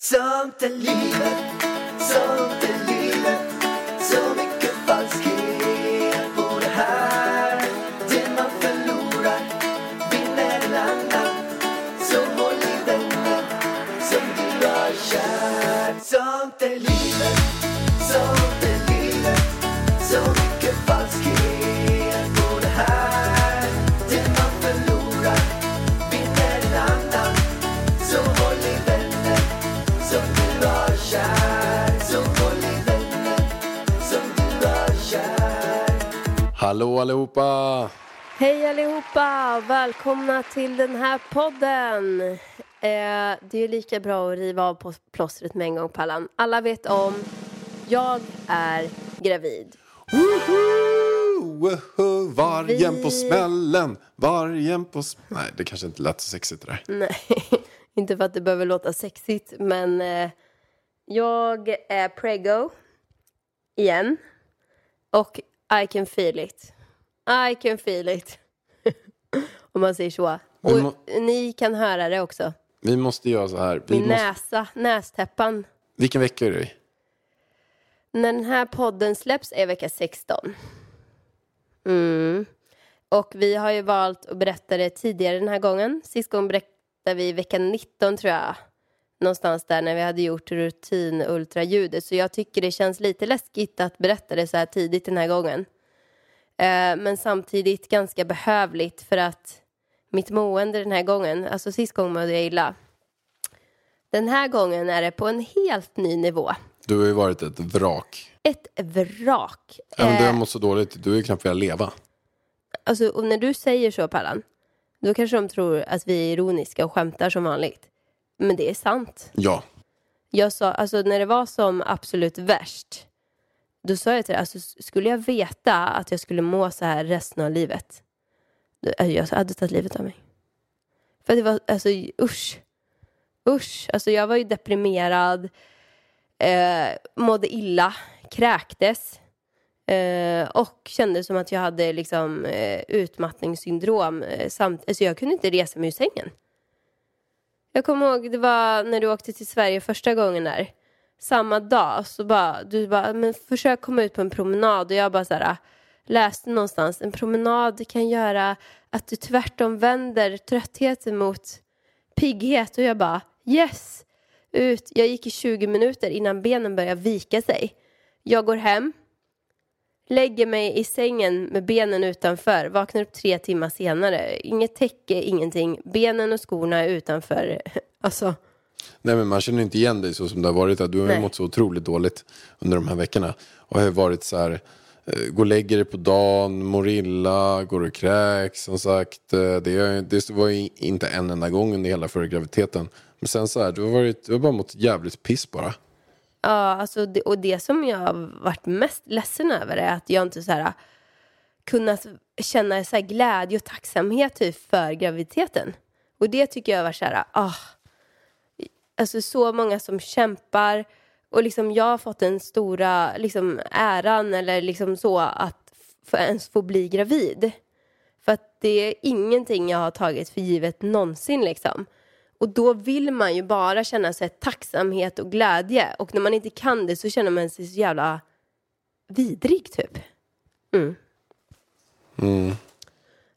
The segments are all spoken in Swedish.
Sånt är livet, sånt är Hallå allihopa! Hej allihopa! Välkomna till den här podden. Eh, det är lika bra att riva av på plåstret med en gång Pallan. Alla vet om, jag är gravid. Woho! Woho! Vargen Vi- på smällen! Vargen på sm- Nej, det kanske inte lät så sexigt det där. Nej, inte för att det behöver låta sexigt men eh, jag är preggo igen. Och I can feel it. I can feel it. Om man säger så. Och må- ni kan höra det också. Vi måste göra så här. Vi Min måste... näsa, nästäppan. Vilken vecka är det i? När den här podden släpps är vecka 16. Mm. Och vi har ju valt att berätta det tidigare den här gången. Sist gången berättade vi vecka 19 tror jag. Någonstans där när vi hade gjort rutin ultraljudet. Så jag tycker det känns lite läskigt att berätta det så här tidigt den här gången. Eh, men samtidigt ganska behövligt för att mitt mående den här gången, alltså sist gången mådde jag illa. Den här gången är det på en helt ny nivå. Du har ju varit ett vrak. Ett vrak. Även du Eh, har mått så dåligt, du ju knappt velat leva. Alltså, och när du säger så, Pallan, då kanske de tror att vi är ironiska och skämtar som vanligt. Men det är sant. Ja. Jag sa, alltså när det var som absolut värst, då sa jag till dig, alltså skulle jag veta att jag skulle må så här resten av livet, då, alltså, jag hade tagit livet av mig. För det var, alltså usch. Usch. Alltså jag var ju deprimerad, eh, mådde illa, kräktes. Eh, och kände som att jag hade liksom eh, utmattningssyndrom. Eh, samt, alltså jag kunde inte resa mig ur sängen. Jag kommer ihåg, det var när du åkte till Sverige första gången där. Samma dag så bara, du bara, men försök komma ut på en promenad. Och jag bara så här, läste någonstans, en promenad kan göra att du tvärtom vänder tröttheten mot pigghet. Och jag bara, yes! Ut. Jag gick i 20 minuter innan benen började vika sig. Jag går hem, lägger mig i sängen med benen utanför, vaknar upp tre timmar senare. Inget täcke, ingenting. Benen och skorna är utanför. Alltså, Nej men man känner inte igen dig så som det har varit. Du har Nej. mått så otroligt dåligt under de här veckorna. Och har varit så här, eh, gå och lägger dig på dagen, mår illa, går och kräks som sagt. Eh, Det, det var inte en enda gång under hela förra graviditeten. Men sen så här, du har, varit, du har bara mått jävligt piss bara. Ja, alltså det, och det som jag har varit mest ledsen över är att jag inte så här äh, kunnat känna så här glädje och tacksamhet typ för graviditeten. Och det tycker jag var så här, äh, ah, alltså så många som kämpar och liksom jag har fått den stora liksom äran eller liksom så att ens få bli gravid. För att det är ingenting jag har tagit för givet någonsin liksom. Och då vill man ju bara känna sig tacksamhet och glädje. Och när man inte kan det så känner man sig så jävla vidrig typ. Mm.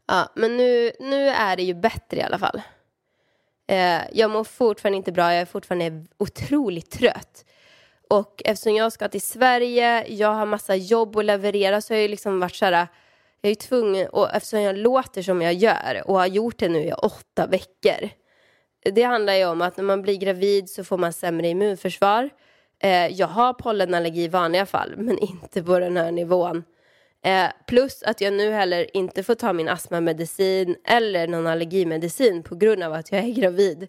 Ja, men nu, nu är det ju bättre i alla fall. Eh, jag mår fortfarande inte bra, jag är fortfarande otroligt trött. Och eftersom jag ska till Sverige, jag har massa jobb att leverera så har jag ju liksom varit så här, jag är tvungen, och eftersom jag låter som jag gör och har gjort det nu i åtta veckor. Det handlar ju om att när man blir gravid så får man sämre immunförsvar. Eh, jag har pollenallergi i vanliga fall, men inte på den här nivån. Eh, plus att jag nu heller inte får ta min astmamedicin eller någon allergimedicin på grund av att jag är gravid.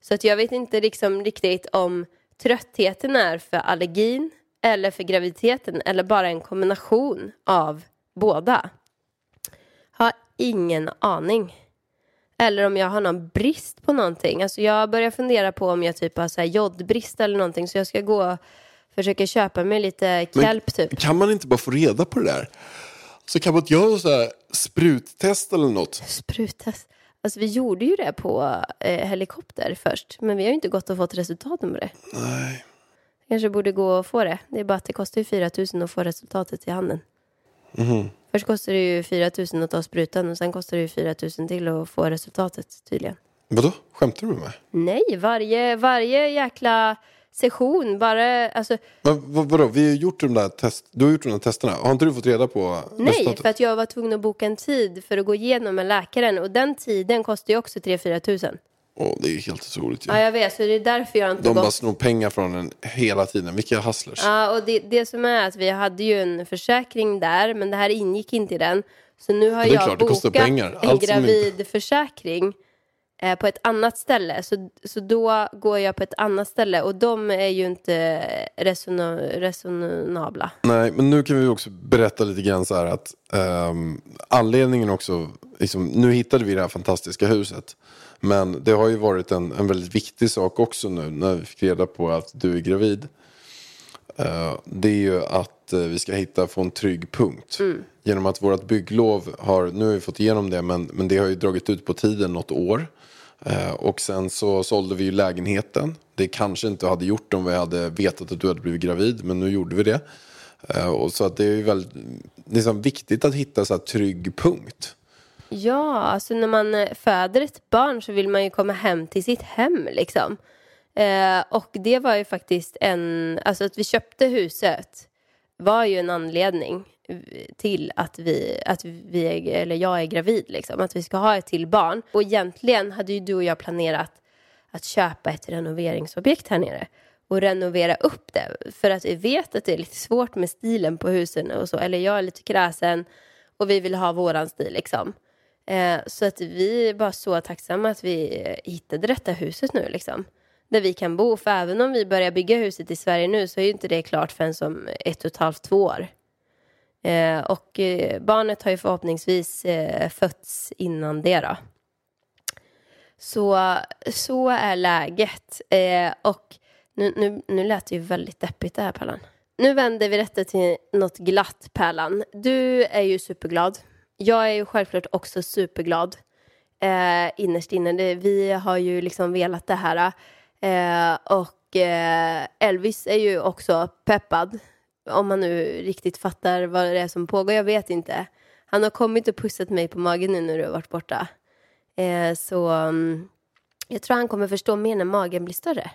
Så att jag vet inte liksom riktigt om tröttheten är för allergin eller för graviditeten eller bara en kombination av båda. Har ingen aning. Eller om jag har någon brist på någonting. Alltså jag börjar fundera på om jag typ har så här jodbrist eller någonting. Så jag ska gå och försöka köpa mig lite kelp typ. Kan man inte bara få reda på det där? Så kan man inte göra så här spruttest eller något? Spruttest. Alltså vi gjorde ju det på eh, helikopter först. Men vi har ju inte gått och fått resultaten på det. Nej. Kanske borde gå och få det. Det är bara att det kostar ju 4 000 att få resultatet i handen. Mhm. Först kostar det ju 4 000 att ta sprutan och sen kostar det ju 4 000 till att få resultatet tydligen. Vadå? Skämtar du med mig? Nej, varje, varje jäkla session bara, alltså Men, vad, vadå? Vi har gjort de där test... Du har gjort de där testerna. Har inte du fått reda på nej, resultatet? för att jag var tvungen att boka en tid för att gå igenom med läkaren och den tiden kostar ju också 3-4 tusen. Åh, det är helt otroligt ju. Ja, jag vet, så det är därför jag inte De bara snor pengar från en hela tiden. Vilka hustlers. Ja, och det, det som är att vi hade ju en försäkring där, men det här ingick inte i den. Så nu har jag klart, bokat en gravidförsäkring eh, på ett annat ställe. Så, så då går jag på ett annat ställe och de är ju inte resonabla. Nej, men nu kan vi också berätta lite grann så här att ehm, anledningen också, liksom, nu hittade vi det här fantastiska huset. Men det har ju varit en, en väldigt viktig sak också nu när vi fick reda på att du är gravid. Eh, det är ju att eh, vi ska hitta, en trygg punkt. Genom att vårt bygglov har, nu har vi fått igenom det, men, men det har ju dragit ut på tiden något år. Eh, och sen så sålde vi ju lägenheten. Det kanske inte hade gjort om vi hade vetat att du hade blivit gravid, men nu gjorde vi det. Och så att det är ju väldigt liksom, viktigt att hitta så här trygg punkt. Ja, alltså när man eh, föder ett barn så vill man ju komma hem till sitt hem liksom. Eh, och det var ju faktiskt en, alltså att vi köpte huset var ju en anledning eh, till att vi, att vi är, eller jag är gravid liksom. Att vi ska ha ett till barn. Och egentligen hade ju du och jag planerat att köpa ett renoveringsobjekt här nere och renovera upp det. För att vi vet att det är lite svårt med stilen på husen och så. Eller jag är lite kräsen och vi vill ha våran stil liksom. Eh, så att vi är bara så tacksamma att vi eh, hittade detta huset nu liksom. Där vi kan bo. För även om vi börjar bygga huset i Sverige nu så är ju inte det klart förrän som ett och ett halvt, två år. Eh, och eh, barnet har ju förhoppningsvis eh, fötts innan det då. Så, så är läget. Eh, och nu, nu, nu lät det ju väldigt deppigt det här Pärlan. Nu vänder vi detta till något glatt Pärlan. Du är ju superglad. Jag är ju självklart också superglad. Eh, innerst inne. Det, vi har ju liksom velat det här. Eh, och eh, Elvis är ju också peppad. Om man nu riktigt fattar vad det är som pågår. Jag vet inte. Han har kommit och pussat mig på magen nu när du har varit borta. Eh, så mm, jag tror han kommer förstå mer när magen blir större.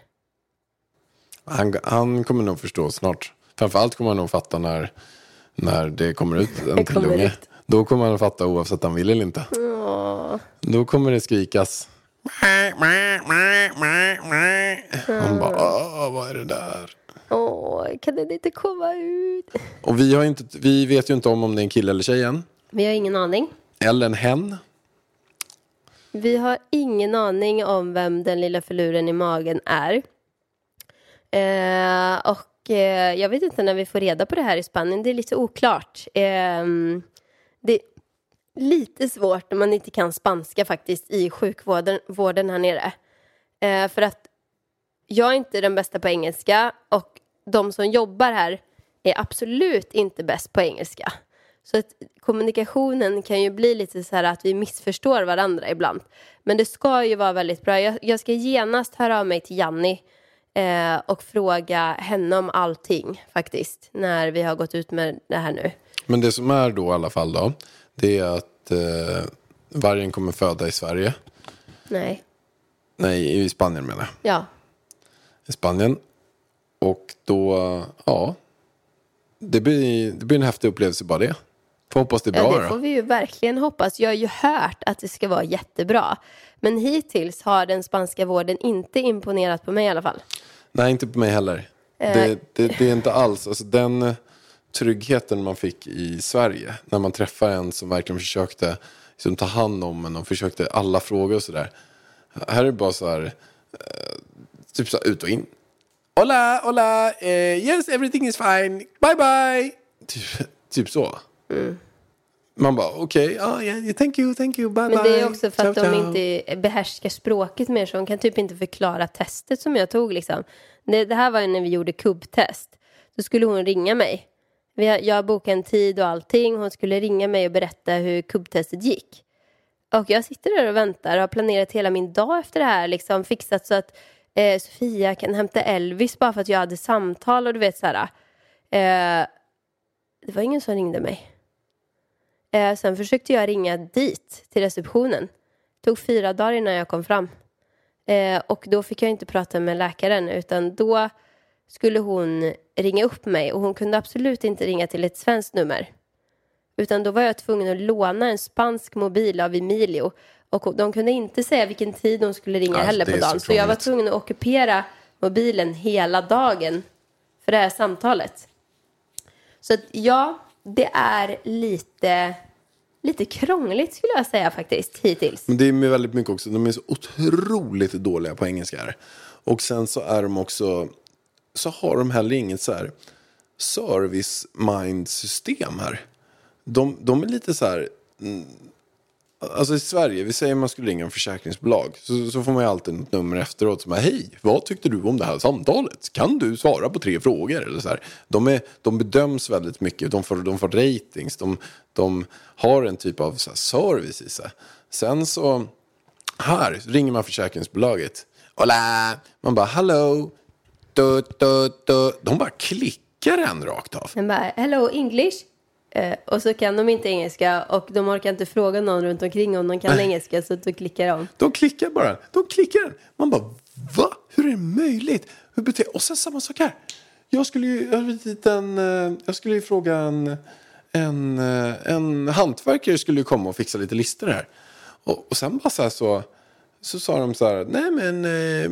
Han, han kommer nog förstå snart. Framförallt kommer han nog fatta när, när det kommer ut en till kommer unge. ut. Då kommer han fatta oavsett om han vill eller inte. Åh. Då kommer det skrikas. Han bara, vad är det där? Åh, kan den inte komma ut? Och vi, har inte, vi vet ju inte om om det är en kille eller tjej än. Vi har ingen aning. Eller en hen. Vi har ingen aning om vem den lilla förluren i magen är. Eh, och eh, jag vet inte när vi får reda på det här i Spanien. Det är lite oklart. Eh, det är lite svårt när man inte kan spanska faktiskt i sjukvården vården här nere. Eh, för att jag är inte den bästa på engelska och de som jobbar här är absolut inte bäst på engelska. Så att kommunikationen kan ju bli lite så här att vi missförstår varandra ibland. Men det ska ju vara väldigt bra. Jag, jag ska genast höra av mig till Janni eh, och fråga henne om allting faktiskt. När vi har gått ut med det här nu. Men det som är då i alla fall då. Det är att eh, vargen kommer föda i Sverige. Nej, Nej, i Spanien menar jag. ja. I Spanien. Och då, ja. Det blir, det blir en häftig upplevelse bara det. Får hoppas det är bra ja, det får då. vi ju verkligen hoppas. Jag har ju hört att det ska vara jättebra. Men hittills har den spanska vården inte imponerat på mig i alla fall. Nej, inte på mig heller. Det, det, det är inte alls, alltså den eh, tryggheten man fick i Sverige. När man träffar en som verkligen försökte liksom, ta hand om en och försökte alla frågor och sådär. Här är det bara så här, eh, typ så här ut och in. Hola, hola, eh, yes everything is fine, bye bye. Typ, typ så. Man bara okej, ja, yeah, thank you, thank you, bye Men bye. det är också för att Ciao, de ciao. inte behärskar språket mer så de kan typ inte förklara testet som jag tog liksom. Det, det här var ju när vi gjorde kubbtest. Då skulle hon ringa mig. Jag bokade en tid och allting. Hon skulle ringa mig och berätta hur kubbtestet gick. Och jag sitter där och väntar och har planerat hela min dag efter det här. Liksom fixat så att eh, Sofia kan hämta Elvis bara för att jag hade samtal och du vet så här. Eh, det var ingen som ringde mig. Eh, sen försökte jag ringa dit till receptionen. Det tog fyra dagar innan jag kom fram. Eh, och då fick jag inte prata med läkaren utan då skulle hon ringa upp mig och hon kunde absolut inte ringa till ett svenskt nummer. Utan då var jag tvungen att låna en spansk mobil av Emilio. Och de kunde inte säga vilken tid de skulle ringa Ja, heller på är så dagen. Så jag var tvungen att ockupera mobilen hela dagen för det här samtalet. Så att ja, det är lite, lite krångligt skulle jag säga faktiskt hittills. Men det är med väldigt mycket också, de är så otroligt dåliga på engelska här. Och sen så är de också, så har de heller inget så här service mind system här. De, de är lite så här, mm, alltså i Sverige, vi säger man skulle ringa en försäkringsbolag. Så, så får man ju alltid ett nummer efteråt som är, hej, vad tyckte du om det här samtalet? Kan du svara på tre frågor? Eller så här. De, är, de bedöms väldigt mycket, de får, de får ratings, de, de har en typ av så här, service i sig. Sen så, här ringer man försäkringsbolaget. Hola! Man bara, hello! Du, du, du. De bara klickar en rakt av. Men bara, hello English. Eh, och så kan de inte engelska och de orkar inte fråga någon runt omkring om de kan engelska så då klickar de. De klickar bara. De klickar. Man bara, va? Hur är det möjligt? Hur beter... Och sen samma sak här. Jag skulle ju, jag en, eh, jag skulle ju fråga en, en, eh, en hantverkare skulle ju komma och fixa lite listor här. Och, och sen bara så här så, så sa de så här, nej men, eh,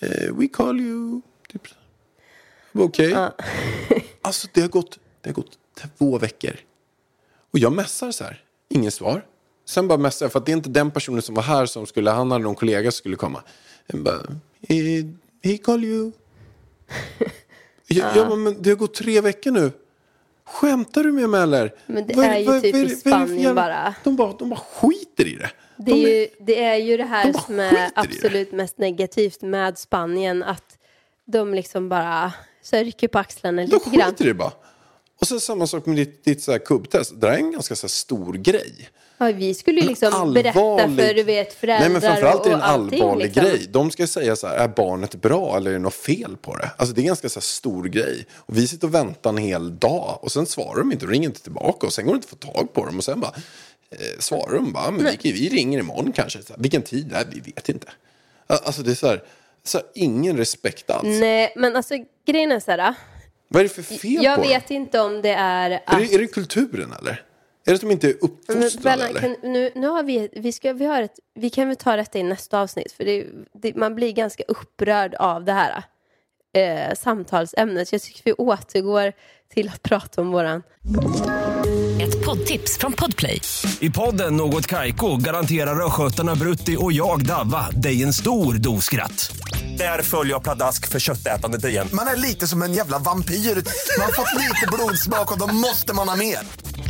eh, we call you, typ. Okej. alltså det har, gått, det har gått två veckor. Och jag messar så här, inget svar. Sen bara messar jag, för att det är inte den personen som var här som skulle, han hade någon kollega som skulle komma. Jag bara, he, he call you. jag, jag bara, men det har gått tre veckor nu. Skämtar du med mig eller? Men det Vad är ju vad- typ vad i Spanien bara. De bara. De bara skiter i det. Det är, de ju, det är ju det här de som är absolut mest negativt med Spanien. Att de liksom bara så rycker på axlarna de lite grann. skiter i det bara. Och så samma sak med ditt, ditt så här kubbtest. Det där är en ganska så här stor grej. Ja, vi skulle ju liksom allvarlig- berätta för du vet, föräldrar Nej men framförallt är det en allvarlig liksom. grej. De ska säga så här, är barnet bra eller är det något fel på det? Alltså det är en ganska så här, stor grej. Och vi sitter och väntar en hel dag och sen svarar de inte och ringer inte tillbaka och sen går det inte att få tag på dem och sen bara eh, svarar de bara, men vi, vi ringer imorgon kanske. Här, Vilken tid? Nej, vi vet inte. Alltså det är så här, så här ingen respekt alls. Nej, men alltså grejen är så här. Vad är det för fel Jag på vet inte om det är dem? att... Är det, är det kulturen eller? Är det att de inte är uppfostrade Bella, eller? kan, nu, nu har vi, vi, ska, vi, har ett, vi kan väl ta detta i nästa avsnitt för det, det, man blir ganska upprörd av det här eh, samtalsämnet. Så jag tycker vi återgår till att prata om våran... Ett poddtips från Podplay. I podden Något Kaiko garanterar östgötarna Brutti och jag, Davva, dig en stor dos skratt. Där följer jag pladask för köttätandet igen. Man är lite som en jävla vampyr. Man har fått lite blodsmak och då måste man ha mer.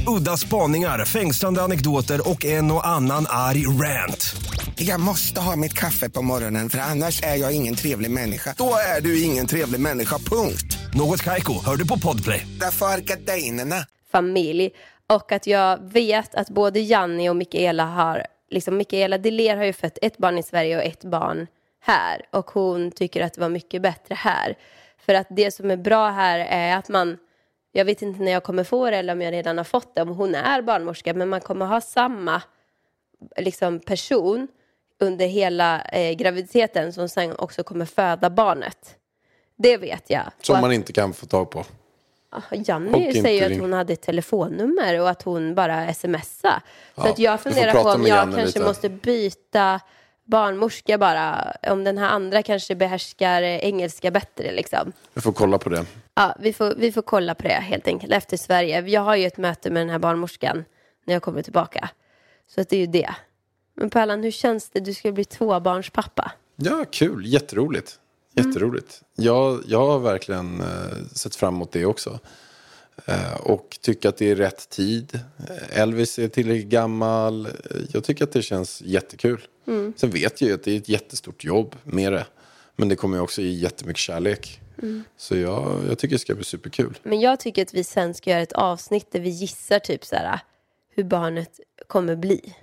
Udda spaningar, fängslande anekdoter och en och annan arg rant. Jag måste ha mitt kaffe på morgonen för annars är jag ingen trevlig människa. Då är du ingen trevlig människa, punkt. Något Kaiko, hör du på Podplay. Därför är gardinerna. familj. Och att jag vet att både Janni och Mikaela har, liksom Mikaela Deler har ju fött ett barn i Sverige och ett barn här. Och hon tycker att det var mycket bättre här. För att det som är bra här är att man, jag vet inte när jag kommer få det eller om jag redan har fått det, om hon är barnmorska, men man kommer ha samma liksom, person under hela eh, graviditeten som sen också kommer föda barnet. Det vet jag. Som Och att- man inte kan få tag på. Ja, Och Janni inte säger att hon hade ett telefonnummer och att hon bara smsade. Så Ja, att jag funderar på om jag kanske lite. måste byta barnmorska bara. Om den här andra kanske behärskar engelska bättre liksom. Vi får kolla på det. Ja, vi får, vi får kolla på det helt enkelt efter Sverige. Jag har ju ett möte med den här barnmorskan när jag kommer tillbaka. Så att det är ju det. Men Pärlan, hur känns det? Du ska bli tvåbarnspappa. Ja, kul. Jätteroligt. Jätteroligt. Jag, jag har verkligen eh, sett fram emot det också. Eh, och tycker att det är rätt tid. Elvis är tillräckligt gammal. Jag tycker att det känns jättekul. Sen vet jag ju att det är ett jättestort jobb med det. Men det kommer också ge jättemycket kärlek. Så jag, jag tycker det ska bli superkul. Men jag tycker att vi sen ska göra ett avsnitt där vi gissar typ så här hur barnet kommer bli.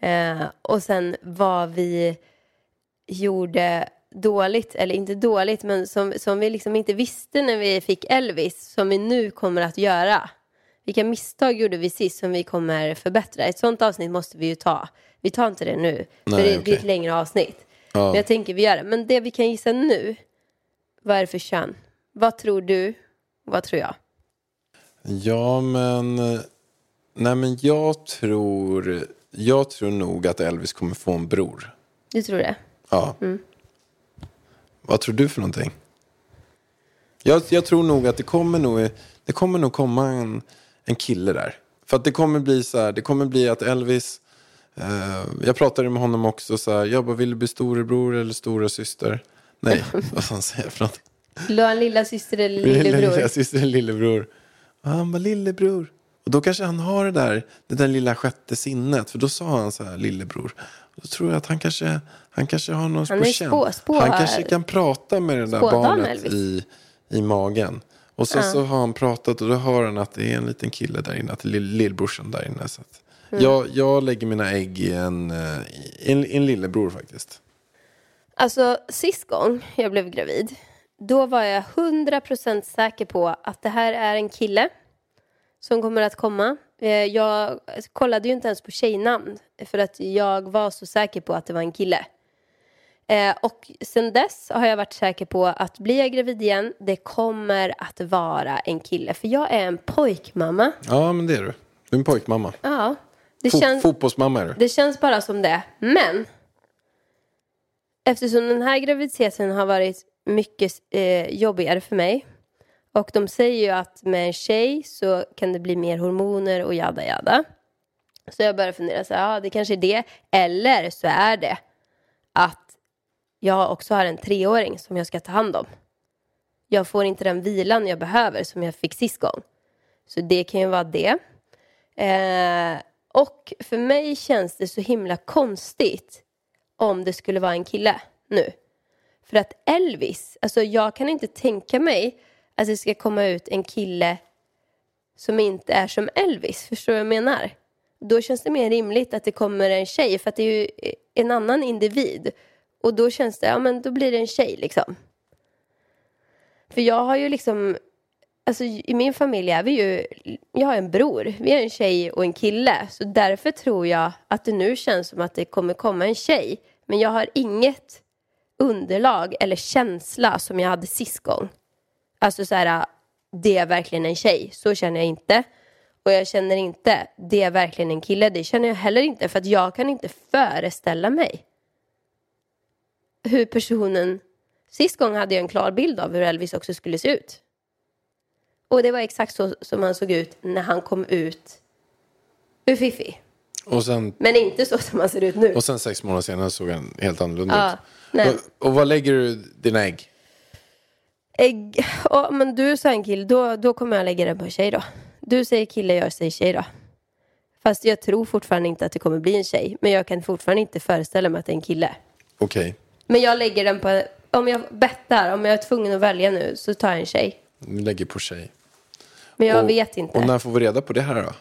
Eh, och sen vad vi gjorde dåligt, eller inte dåligt, men som, som vi liksom inte visste när vi fick Elvis, som vi nu kommer att göra. Vilka misstag gjorde vi sist som vi kommer förbättra? Ett sånt avsnitt måste vi ju ta. Vi tar inte det nu, för Nej, det, det är okej. ett längre avsnitt. Ja. Men jag tänker vi gör det. Men det vi kan gissa nu, vad är det för kön? Vad tror du? Vad tror jag? Ja, men... Nej, men jag tror... Jag tror nog att Elvis kommer få en bror. Du tror det? Ja. Vad tror du för någonting? Jag, jag tror nog att det kommer nog, det kommer nog komma en, en kille där. För att det kommer bli så här, det kommer bli att Elvis, eh, jag pratade med honom också så här, jag bara, vill du bli storebror eller stora syster? Nej, vad fan säger för något? Vill du ha en lilla syster eller lillebror? Lilla syster eller lillebror. Och han bara, lillebror. Och då kanske han har det där, det där lilla sjätte sinnet. För då sa han så här, lillebror. Då tror jag att han kanske, han kanske har någon Han på spå- spå- Han kanske kan prata med det där barnet Elvis. i, i magen. Och så, så har han pratat och då hör han att det är en liten kille där inne. Att lill- lillbrorsan där inne. Så Mm. jag, jag lägger mina ägg i en, eh, i en, i en lillebror faktiskt. Alltså sist gång jag blev gravid, då var jag 100% säker på att det här är en kille som kommer att komma. Eh, Jag kollade ju inte ens på tjejnamn för att jag var så säker på att det var en kille. Eh, Och sen dess har jag varit säker på att blir jag gravid igen, det kommer att vara en kille. För jag är en pojkmamma. Ja, men det är du. Du är en pojkmamma. Ja, det Fo- känns... Fotbollsmamma är du. Det känns bara som det. Men eftersom den här graviditeten har varit mycket eh, jobbigare för mig och de säger ju att med en tjej så kan det bli mer hormoner och jada jada. Så jag började fundera så här, ja det kanske är det. Eller så är det att jag också har en treåring som jag ska ta hand om. Jag får inte den vilan jag behöver som jag fick sist gång. Så det kan ju vara det. Eh, och för mig känns det så himla konstigt om det skulle vara en kille nu. För att Elvis, alltså jag kan inte tänka mig att det ska komma ut en kille som inte är som Elvis. Förstår du vad jag menar? Då känns det mer rimligt att det kommer en tjej för att det är ju en annan individ. Och då känns det, ja men då blir det en tjej liksom. För jag har ju liksom, alltså i min familj är vi ju, jag har en bror, vi är en tjej och en kille. Så därför tror jag att det nu känns som att det kommer komma en tjej. Men jag har inget underlag eller känsla som jag hade sist gång. Alltså så här, det är verkligen en tjej. Så känner jag inte. Och jag känner inte, det är verkligen en kille. Det känner jag heller inte för att jag kan inte föreställa mig hur personen... Sist gång hade jag en klar bild av hur Elvis också skulle se ut. Och det var exakt så som han såg ut när han kom ut ur Fifi. Sen, Men inte så som han ser ut nu. och sen sex månader senare såg han helt annorlunda Ja, ut. nej. Och, och vad lägger du dina ägg? Ägg. Ja, men du sa en kille, då, då kommer jag lägga den på en tjej då. Du säger kille, jag säger tjej då. Fast jag tror fortfarande inte att det kommer bli en tjej. Men jag kan fortfarande inte föreställa mig att det är en kille. Okej, Men jag lägger den på, om jag bettar, om jag är tvungen att välja nu så tar jag en tjej. vi lägger på tjej. Men jag och, vet inte. Och när får vi reda på det här då?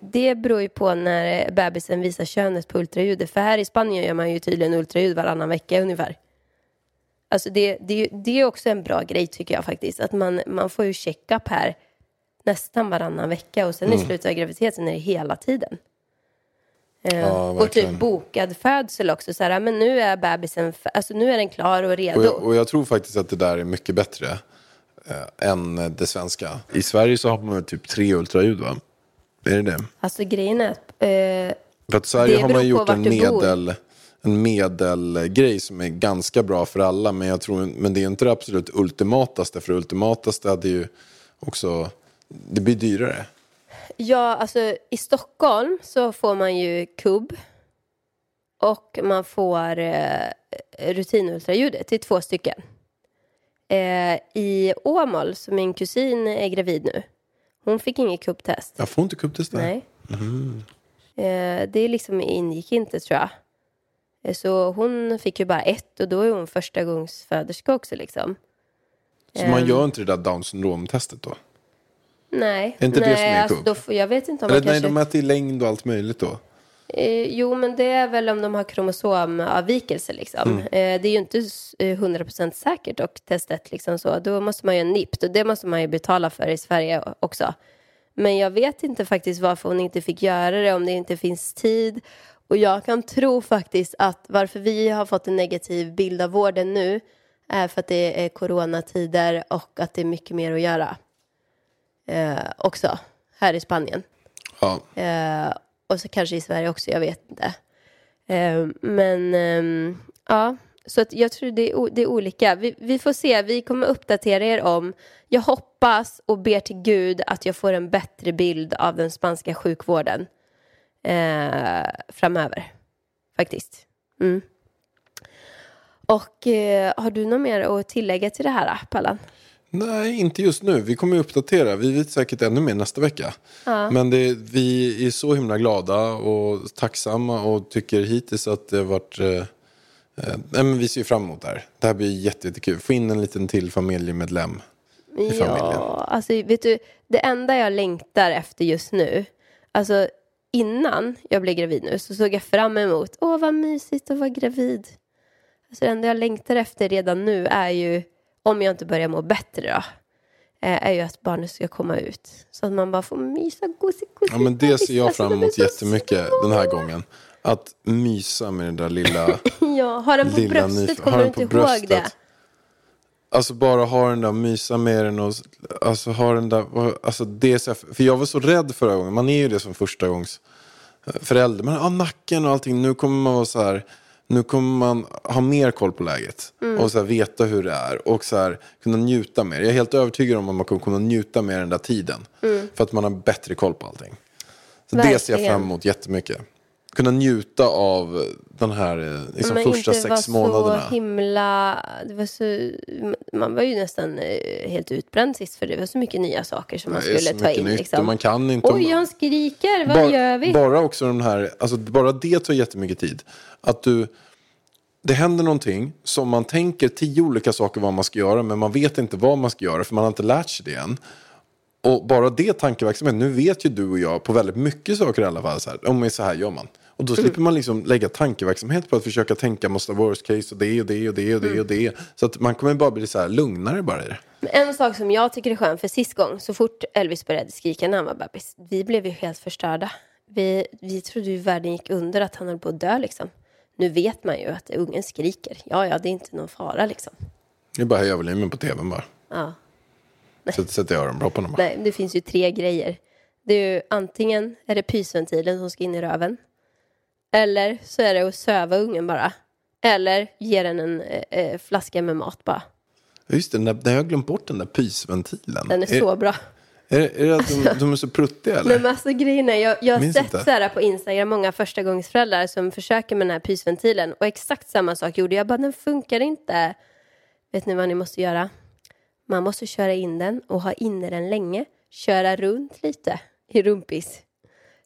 Det beror ju på när bebisen visar könet på ultraljudet. För här i Spanien gör man ju tydligen ultraljud varannan vecka ungefär. Alltså det, det, det är också en bra grej tycker jag faktiskt. Att man, man får ju check-up här nästan varannan vecka. Och sen Mm. i slutet av graviditeten är det hela tiden. Eh, Ja, och typ bokad födsel också. Så här, men nu är bebisen, alltså nu är den klar och redo. Och jag, och jag tror faktiskt att det där är mycket bättre eh, än det svenska. I Sverige så har man typ tre ultraljud va? Är det det? Alltså grejen är att eh, För att Sverige har man gjort en du bor. En medelgrej som är ganska bra för alla. Men, jag tror, men det är inte det absolut ultimataste. För det ultimataste hade ju också, det blir dyrare. Ja, alltså i Stockholm så får man ju kubb och man får eh, rutinultraljudet till två stycken. Eh, I Åmål, så min kusin är gravid nu, hon fick inget kubbtest. Jag får inte kubbtest där. Nej. Eh, det liksom ingick inte tror jag. Eh, Så hon fick ju bara ett och då är hon första gångs föderska också liksom. Så man gör inte det där down syndrom-testet då? Nej. Är inte det nej, som är alltså, då får, jag vet inte om Eller man nej, kanske... de mäter i längd och allt möjligt då. Eh, jo, men det är väl om de har kromosomavvikelse. Liksom. Mm. Eh, det är ju inte s- eh, 100% säkert och testet. Liksom så. Då måste man ju NIPT och det måste man ju betala för i Sverige också. Men jag vet inte faktiskt varför hon inte fick göra det, om det inte finns tid. Och jag kan tro faktiskt att varför vi har fått en negativ bild av vården nu är för att det är coronatider och att det är mycket mer att göra. Eh, också, här i Spanien. Ja. Eh, och så kanske i Sverige också, jag vet inte. Eh, men ehm, ja, så att jag tror det är, det är olika. Vi, vi får se, vi kommer uppdatera er om. Jag hoppas och ber till Gud att jag får en bättre bild av den spanska sjukvården eh, framöver. Faktiskt. Mm. Och eh, har du något mer att tillägga till det här, Pallan? Nej, inte just nu. Vi kommer ju uppdatera. Vi vet säkert ännu mer nästa vecka. Men det, vi är så himla glada och tacksamma och tycker hittills att det har varit... Eh, eh, nej, men vi ser ju fram emot det här. Det här blir jätte- jättekul. Få in en liten till familjemedlem i familjen. Ja, alltså vet du, det enda jag längtar efter just nu, alltså innan jag blev gravid nu så såg jag fram emot, åh vad mysigt att vara gravid. Alltså det enda jag längtar efter redan nu är ju, om jag inte börjar må bättre då, eh, är ju att barnet ska komma ut. Så att man bara får mysa gosigt, gosigt. Ja, men det ser jag fram emot jättemycket den här gången. Att mysa med den där lilla... små. Ja, har den på lilla bröstet, nyf- kommer du inte ihåg det? Alltså bara ha den där, mysa med den och alltså ha den där, alltså det så, för jag var så rädd förra gången, man är ju det som första gångs eh, förälder, men ah, nacken och allting, nu kommer man vara så här, nu kommer man ha mer koll på läget Mm. och så här, veta hur det är och så här, kunna njuta mer. Jag är helt övertygad om att man kommer kunna njuta mer den där tiden för att man har bättre koll på allting. Så det ser jag Mm. Verkligen. fram emot jättemycket. Kunna njuta av den här eh, liksom, men första inte sex vara månaderna. så himla... Det var så, man var ju nästan eh, helt utbränd sist för det var så mycket nya saker som man skulle ta in. nytt Liksom. och man kan inte... Oj, han skriker. Vad bara, gör vi? Bara också den här, alltså bara det tar jättemycket tid. Att du, det händer någonting som man tänker tio olika saker vad man ska göra men man vet inte vad man ska göra för man har inte lärt sig det än. Och bara det tankeverksamhet, nu vet ju du och jag på väldigt mycket saker i alla fall så här, om så här gör man. Och då slipper man liksom lägga tankeverksamhet på att försöka tänka måste worst case och det och det och det och det och det. Så att man kommer bara bli så här lugnare bara i det. En sak som jag tycker är skön, för sist gång, så fort Elvis började skrika när han var bebis, vi blev ju helt förstörda. Vi, vi trodde ju världen gick under, att han höll på att dö liksom. Nu vet man ju att ungen skriker. Ja, ja, det är inte någon fara liksom. Det är bara höja volymen på tvn bara. Ja. Så sätter jag öronpropparna bara. Nej, det finns ju tre grejer. Det är ju antingen är det pysventilen som ska in i röven. Eller så är det att söva ungen bara. Eller ge den en eh, eh, flaska med mat bara. Just det, den där, där har jag glömt bort den där pysventilen. Den är så bra. Är, är det att de, de är så pruttiga eller? Men alltså grejen är, jag, jag har sett inte. så här på Instagram många förstagångsföräldrar som försöker med den här pysventilen och exakt samma sak gjorde jag. bara, den funkar inte. Vet ni vad ni måste göra? Man måste köra in den och ha inne den länge. Köra runt lite i rumpis.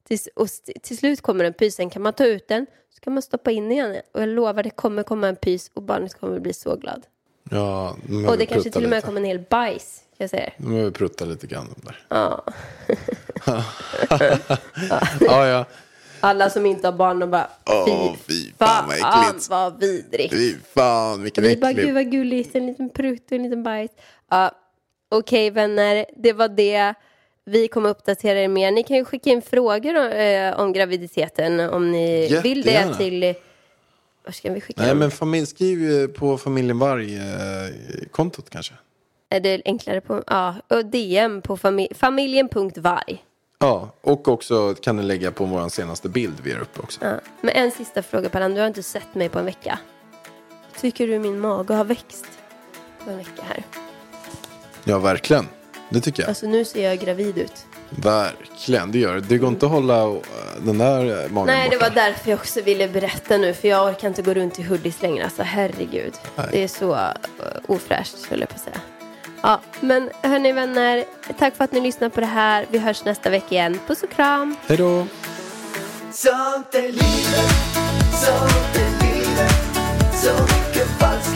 Tills, och till slut kommer en pys, sen kan man ta ut den, så kan man stoppa in igen. Och jag lovar, det kommer komma en pys och barnet kommer bli så glad. Ja, Och det kanske till och med kommer en hel bajs, jag säga. De behöver prutta lite grann. de Där. Ja. Ja, ja. Alla som inte har barn, de bara, fy fan, vad äckligt. vad vidrigt. Fy fan, vilken Vi bara, äcklig. gud vad gulligt, en liten prutt och en liten bajs. Ja, Okej vänner, det var det. Vi kommer uppdatera er mer. Ni kan ju skicka in frågor om, eh, om graviditeten om ni vill det Jättegärna. till... Var ska vi skicka Nej, dem? men familj, skriv på familjen Varg-kontot kanske. Är det enklare på... Ja, och DM på famil- familjen.varg. Ja, och också kan ni lägga på vår senaste bild vi är uppe också. Ja. Men en sista fråga Pallan, du har inte sett mig på en vecka. Tycker du min mage har växt på en vecka här? Ja, verkligen. Det tycker jag. Alltså nu ser jag gravid ut. Verkligen, det gör det. Det går inte att hålla eh, den där eh, magen Nej, det borta. var därför jag också ville berätta nu. För jag orkar inte gå runt i hoodies längre. Alltså herregud. Nej. Det är så uh, ofräscht, skulle jag på säga. Ja, men hörni vänner. Tack för att ni lyssnar på det här. Vi hörs nästa vecka igen. Puss och kram. Hej då! Sånt är livet, sånt är livet Så mycket falskhet